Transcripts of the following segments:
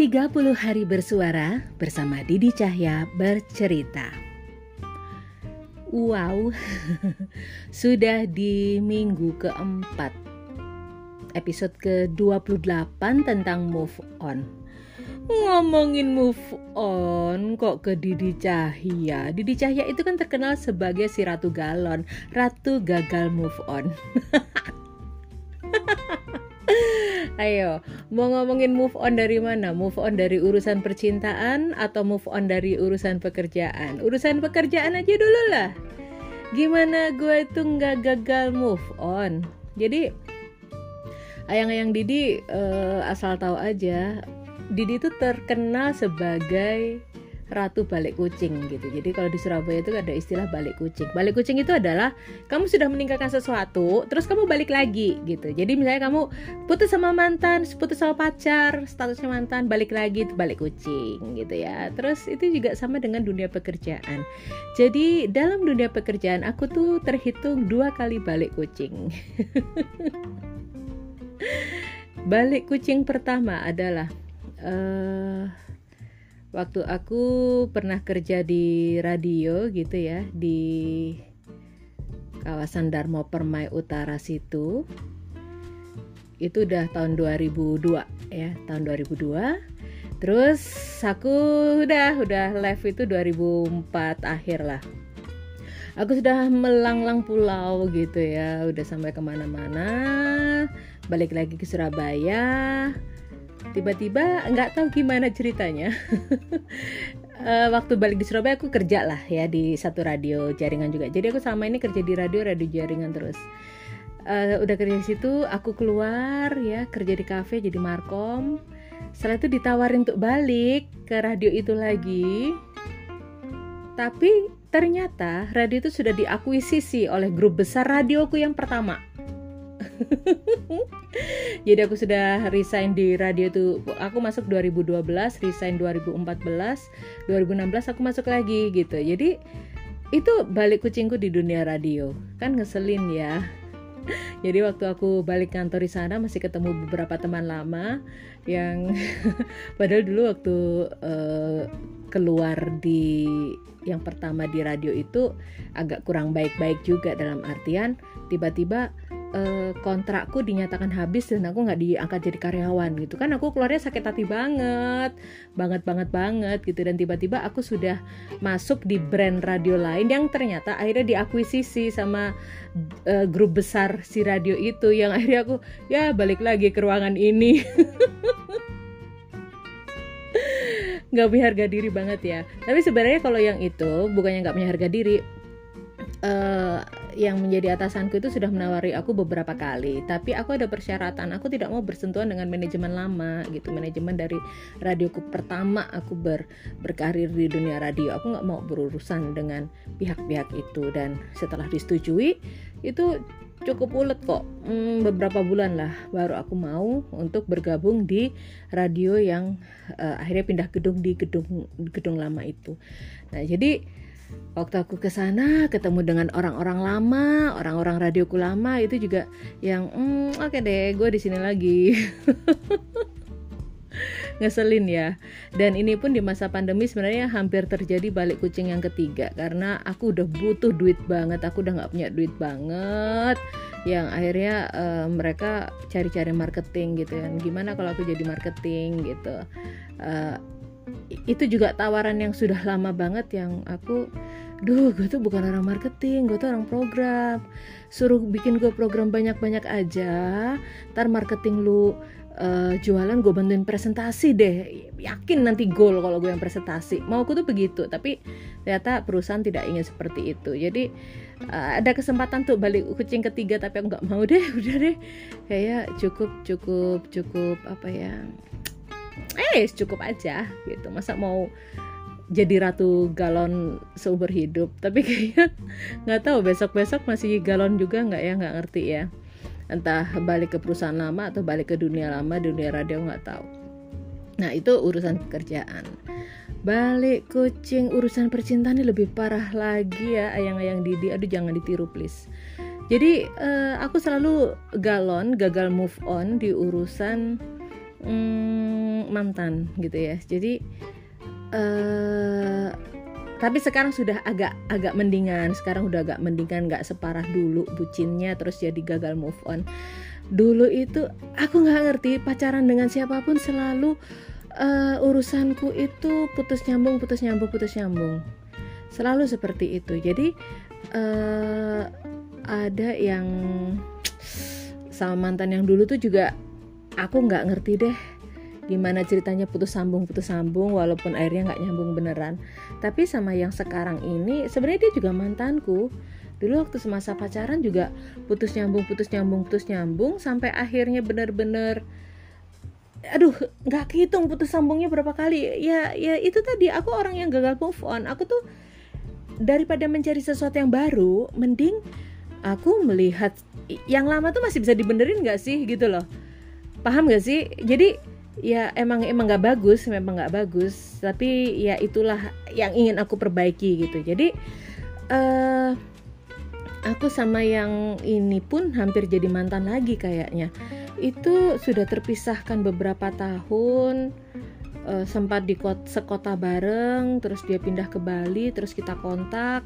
30 hari bersuara bersama Didi Cahya bercerita. Wow, sudah di minggu keempat episode ke-28 tentang move on. Ngomongin move on kok ke Didi Cahya. Didi Cahya itu kan terkenal sebagai si Ratu Galon, Ratu gagal move on. Ayo, mau ngomongin move on dari mana? Move on dari urusan percintaan atau move on dari urusan pekerjaan? Urusan pekerjaan aja dulu lah. Gimana gue itu nggak gagal move on? Jadi, ayang-ayang Didi uh, asal tahu aja, Didi itu terkenal sebagai ratu balik kucing gitu. Jadi kalau di Surabaya itu ada istilah balik kucing. Balik kucing itu adalah kamu sudah meninggalkan sesuatu, terus kamu balik lagi gitu. Jadi misalnya kamu putus sama mantan, putus sama pacar, statusnya mantan, balik lagi itu balik kucing gitu ya. Terus itu juga sama dengan dunia pekerjaan. Jadi dalam dunia pekerjaan aku tuh terhitung dua kali balik kucing. balik kucing pertama adalah uh, waktu aku pernah kerja di radio gitu ya di kawasan Darmo Permai Utara situ itu udah tahun 2002 ya tahun 2002 terus aku udah udah live itu 2004 akhir lah. Aku sudah melanglang pulau gitu ya udah sampai ke mana-mana. Balik lagi ke Surabaya tiba-tiba nggak tahu gimana ceritanya. Uh, waktu balik di Surabaya aku kerja lah ya di satu radio jaringan juga. Jadi aku sama ini kerja di radio radio jaringan terus. Uh, udah kerja di situ aku keluar ya kerja di cafe jadi markom. Setelah itu ditawarin untuk balik ke radio itu lagi. Tapi ternyata radio itu sudah diakuisisi oleh grup besar radioku yang pertama jadi aku sudah resign di radio tuh aku masuk 2012 resign 2014 2016 aku masuk lagi gitu. Jadi itu balik kucingku di dunia radio kan ngeselin ya. Jadi waktu aku balik kantor di sana masih ketemu beberapa teman lama yang padahal dulu waktu uh, keluar di yang pertama di radio itu agak kurang baik-baik juga dalam artian tiba-tiba uh, kontrakku dinyatakan habis dan aku nggak diangkat jadi karyawan gitu. Kan aku keluarnya sakit hati banget banget banget banget gitu. Dan tiba-tiba aku sudah masuk di brand radio lain yang ternyata akhirnya diakuisisi sama uh, grup besar si radio itu. Yang akhirnya aku ya balik lagi ke ruangan ini. Nggak punya harga diri banget ya. Tapi sebenarnya kalau yang itu bukannya nggak punya harga diri uh, yang menjadi atasanku itu sudah menawari aku beberapa kali. Tapi aku ada persyaratan aku tidak mau bersentuhan dengan manajemen lama gitu. Manajemen dari radioku pertama aku ber, berkarir di dunia radio. Aku nggak mau berurusan dengan pihak-pihak itu. Dan setelah disetujui itu cukup ulet kok. Hmm, beberapa bulan lah baru aku mau untuk bergabung di radio yang uh, akhirnya pindah gedung di gedung gedung lama itu. Nah jadi waktu aku ke sana ketemu dengan orang-orang lama, orang-orang radioku lama itu juga yang mm, oke okay deh, gue di sini lagi. ngeselin ya. Dan ini pun di masa pandemi sebenarnya hampir terjadi balik kucing yang ketiga karena aku udah butuh duit banget aku udah nggak punya duit banget yang akhirnya uh, mereka cari-cari marketing gitu kan. Gimana kalau aku jadi marketing gitu? Uh, itu juga tawaran yang sudah lama banget yang aku duh gue tuh bukan orang marketing gue tuh orang program. Suruh bikin gue program banyak-banyak aja. Ntar marketing lu uh, jualan gue bantuin presentasi deh. Yakin nanti goal kalau gue yang presentasi. Mau aku tuh begitu tapi ternyata perusahaan tidak ingin seperti itu. Jadi uh, ada kesempatan tuh balik kucing ketiga tapi aku nggak mau deh. Udah deh. Kayak cukup cukup cukup apa ya eh cukup aja gitu. Masa mau jadi ratu galon seumur hidup? Tapi kayaknya nggak tahu besok besok masih galon juga nggak ya? Nggak ngerti ya. Entah balik ke perusahaan lama atau balik ke dunia lama dunia radio nggak tahu. Nah itu urusan pekerjaan. Balik kucing urusan percintaan ini lebih parah lagi ya ayang-ayang Didi. Aduh jangan ditiru please. Jadi uh, aku selalu galon gagal move on di urusan hmm, mantan gitu ya. Jadi uh, tapi sekarang sudah agak agak mendingan. Sekarang udah agak mendingan nggak separah dulu bucinnya terus jadi gagal move on. Dulu itu aku nggak ngerti pacaran dengan siapa pun selalu uh, urusanku itu putus nyambung putus nyambung putus nyambung. Selalu seperti itu. Jadi uh, ada yang sama mantan yang dulu tuh juga aku nggak ngerti deh gimana ceritanya putus sambung putus sambung walaupun akhirnya nggak nyambung beneran. Tapi sama yang sekarang ini sebenarnya dia juga mantanku. Dulu waktu semasa pacaran juga putus nyambung putus nyambung putus nyambung sampai akhirnya bener-bener aduh nggak kehitung putus sambungnya berapa kali. Ya ya itu tadi aku orang yang gagal move on. Aku tuh daripada mencari sesuatu yang baru mending aku melihat yang lama tuh masih bisa dibenerin nggak sih gitu loh paham gak sih? Jadi ya emang emang nggak bagus memang nggak bagus. Tapi ya itulah yang ingin aku perbaiki gitu. Jadi uh, aku sama yang ini pun hampir jadi mantan lagi kayaknya. Itu sudah terpisahkan beberapa tahun. Uh, sempat di kota, sekota bareng terus dia pindah ke Bali terus kita kontak.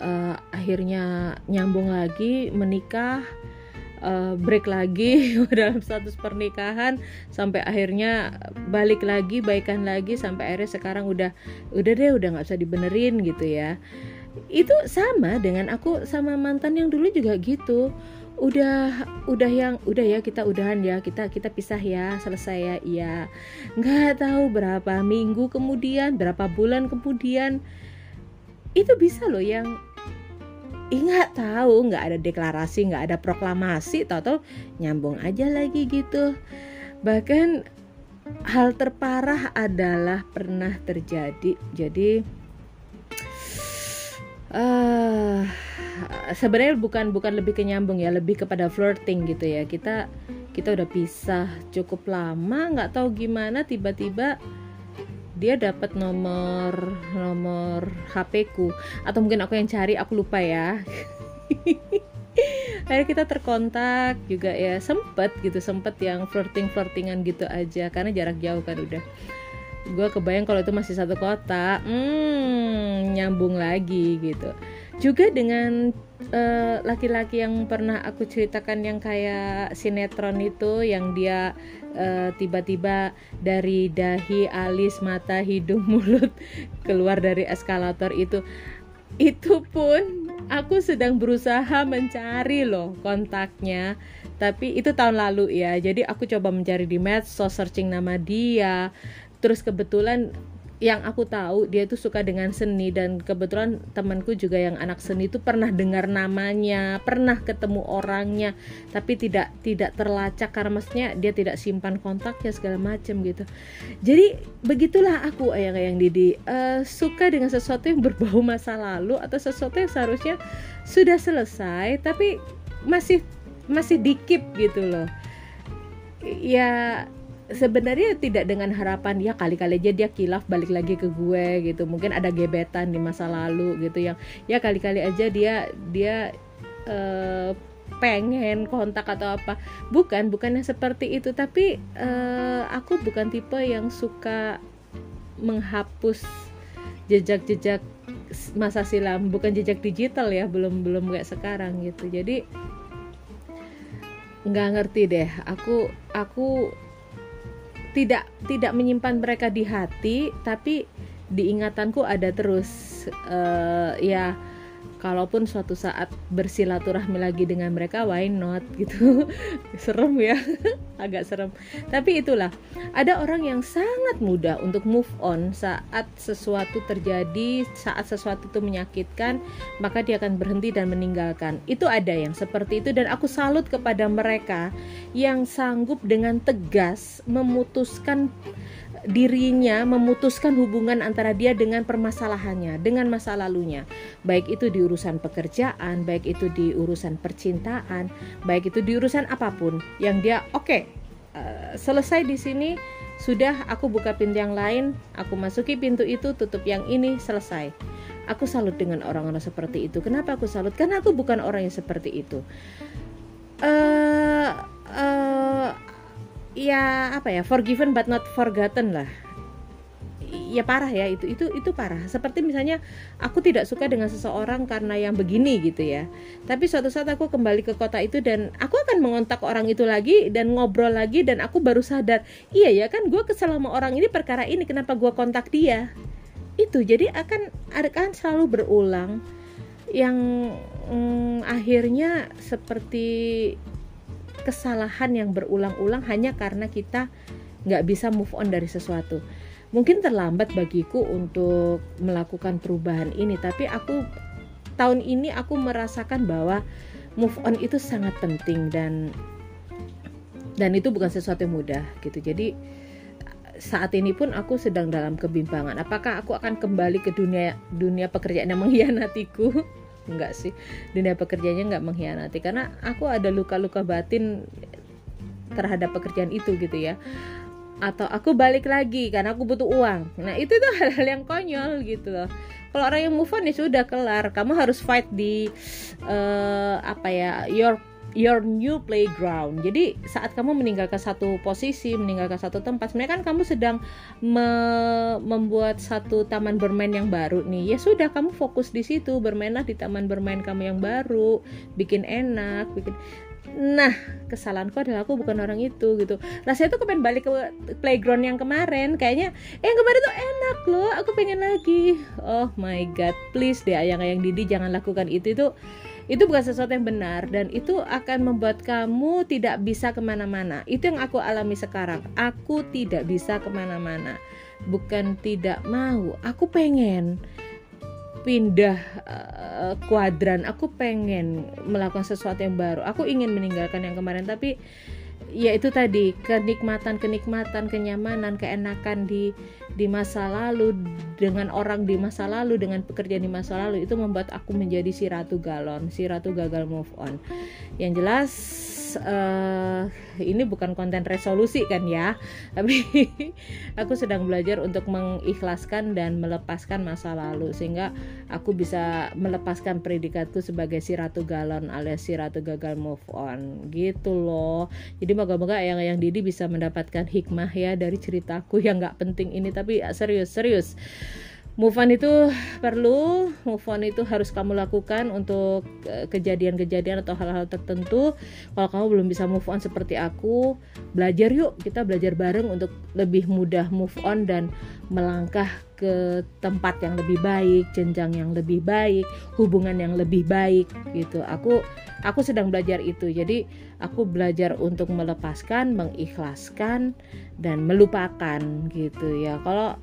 Uh, akhirnya nyambung lagi menikah uh, break lagi dalam status pernikahan sampai akhirnya balik lagi baikan lagi sampai akhirnya sekarang udah udah deh udah nggak usah dibenerin gitu ya. Itu sama dengan aku sama mantan yang dulu juga gitu. Udah udah yang udah ya kita udahan ya kita kita pisah ya selesai ya iya. Nggak tahu berapa minggu kemudian berapa bulan kemudian itu bisa loh yang nggak tahu nggak ada deklarasi nggak ada proklamasi tahu-tahu nyambung aja lagi gitu. Bahkan hal terparah adalah pernah terjadi. Jadi uh, sebenarnya bukan bukan lebih ke nyambung ya lebih kepada flirting gitu ya. Kita kita udah pisah cukup lama nggak tahu gimana tiba-tiba dia dapat nomor nomor HP ku. Atau mungkin aku yang cari aku lupa ya. Akhirnya kita terkontak juga ya. Sempet gitu sempet yang flirting flirtingan gitu aja. Karena jarak jauh kan udah. Gue kebayang kalau itu masih satu kota. Hmm nyambung lagi gitu. Juga dengan laki-laki uh, yang pernah aku ceritakan yang kayak sinetron itu yang dia eh, tiba-tiba dari dahi, alis, mata, hidung, mulut keluar dari eskalator itu. Itu pun aku sedang berusaha mencari loh kontaknya. Tapi itu tahun lalu ya. Jadi aku coba mencari di medsos searching nama dia. Terus kebetulan yang aku tahu dia tuh suka dengan seni dan kebetulan temanku juga yang anak seni itu pernah dengar namanya, pernah ketemu orangnya, tapi tidak tidak terlacak karena maksudnya dia tidak simpan kontaknya segala macam gitu. Jadi begitulah aku ayang ayang Didi uh, suka dengan sesuatu yang berbau masa lalu atau sesuatu yang seharusnya sudah selesai tapi masih masih dikip gitu loh. Ya sebenarnya tidak dengan harapan ya kali-kali aja dia kilaf balik lagi ke gue gitu. Mungkin ada gebetan di masa lalu gitu yang ya kali-kali aja dia dia uh, pengen kontak atau apa. Bukan bukannya seperti itu. Tapi uh, aku bukan tipe yang suka menghapus jejak-jejak masa silam. Bukan jejak digital ya belum belum kayak sekarang gitu. Jadi nggak ngerti deh. Aku aku tidak tidak menyimpan mereka di hati tapi di ingatanku ada terus uh, ya kalaupun suatu saat bersilaturahmi lagi dengan mereka why not gitu. Serem ya agak serem. Tapi itulah ada orang yang sangat mudah untuk move on saat sesuatu terjadi saat sesuatu itu menyakitkan maka dia akan berhenti dan meninggalkan. Itu ada yang seperti itu dan aku salut kepada mereka yang sanggup dengan tegas memutuskan dirinya memutuskan hubungan antara dia dengan permasalahannya, dengan masa lalunya. Baik itu di urusan pekerjaan, baik itu di urusan percintaan, baik itu di urusan apa pun yang dia oke, okay, uh, eh, selesai di sini sudah aku buka pintu yang lain, aku masuki pintu itu, tutup yang ini, selesai. Aku salut dengan orang-orang seperti itu. Kenapa aku salut? Karena aku bukan orang yang seperti itu. Uh, uh, ya apa ya forgiven but not forgotten lah. Ya parah ya itu itu itu parah. Seperti misalnya aku tidak suka dengan seseorang karena yang begini gitu ya. Tapi suatu saat aku kembali ke kota itu dan aku akan mengontak orang itu lagi dan ngobrol lagi dan aku baru sadar iya ya kan gue kesel sama orang ini perkara ini kenapa gue kontak dia? Itu jadi akan akan selalu berulang. Yang mm, akhirnya seperti kesalahan yang berulang-ulang hanya karena kita nggak bisa move on dari sesuatu. Mungkin terlambat bagiku untuk melakukan perubahan ini tapi aku tahun ini aku merasakan bahwa move on itu sangat penting dan dan itu bukan sesuatu yang mudah gitu. Jadi saat ini pun aku sedang dalam kebimbangan. Apakah aku akan kembali ke dunia dunia pekerjaan yang mengkhianatiku enggak sih. Dunia pekerjaannya enggak mengkhianati. Karena aku ada luka-luka batin terhadap pekerjaan itu gitu ya. Atau aku balik lagi karena aku butuh uang. Nah itu tuh hal-hal yang konyol gitu loh. Kalau orang yang move on ya sudah kelar. Kamu harus fight di uh, apa ya your your new playground. Jadi saat kamu meninggalkan satu posisi, meninggalkan satu tempat, sebenarnya kan kamu sedang me membuat satu taman bermain yang baru nih. Ya sudah, kamu fokus di situ, bermainlah di taman bermain kamu yang baru, bikin enak, bikin nah kesalahanku adalah aku bukan orang itu gitu rasanya tuh kepengen balik ke playground yang kemarin kayaknya eh yang kemarin tuh enak loh aku pengen lagi oh my god please deh ayang-ayang Didi jangan lakukan itu itu itu bukan sesuatu yang benar dan itu akan membuat kamu tidak bisa ke mana-mana. Itu yang aku alami sekarang. Aku tidak bisa ke mana-mana. Bukan tidak mau. Aku pengen pindah uh, kuadran. Aku pengen melakukan sesuatu yang baru. Aku ingin meninggalkan yang kemarin tapi ya itu tadi kenikmatan kenikmatan kenyamanan keenakan di di masa lalu dengan orang di masa lalu dengan pekerjaan di masa lalu itu membuat aku menjadi si ratu galon si ratu gagal move on. Yang jelas uh, ini bukan konten resolusi kan ya tapi aku sedang belajar untuk mengikhlaskan dan melepaskan masa lalu sehingga aku bisa melepaskan predikatku sebagai si ratu galon alias si ratu gagal move on. Gitu loh. Jadi moga-moga yang yang Didi bisa mendapatkan hikmah ya dari ceritaku yang nggak penting ini. Tapi serius serius move on itu perlu move on itu harus kamu lakukan untuk eh, kejadian-kejadian atau hal-hal tertentu. Kalau kamu belum bisa move on seperti aku belajar yuk. Kita belajar bareng untuk lebih mudah move on dan melangkah ke tempat yang lebih baik jenjang yang lebih baik hubungan yang lebih baik gitu. Aku aku sedang belajar itu. Jadi aku belajar untuk melepaskan mengikhlaskan dan melupakan gitu ya. Kalau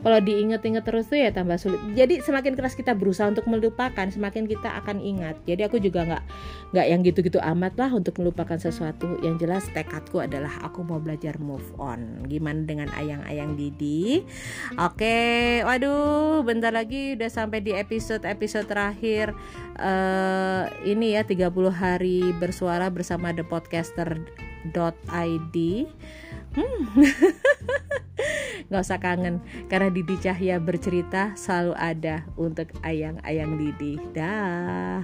kalau diinget-inget terus tuh ya tambah sulit. Jadi semakin keras kita berusaha untuk melupakan semakin kita akan ingat. Jadi aku juga nggak nggak yang gitu-gitu amat lah untuk melupakan sesuatu. Yang jelas tekadku adalah aku mau belajar move on. Gimana dengan ayang-ayang Didi? Oke waduh bentar lagi udah sampai di episode episode terakhir. Uh, ini ya 30 hari bersuara bersama the podcaster.id hmm. nggak usah kangen karena Didi Cahya bercerita selalu ada untuk ayang-ayang Didi. Dah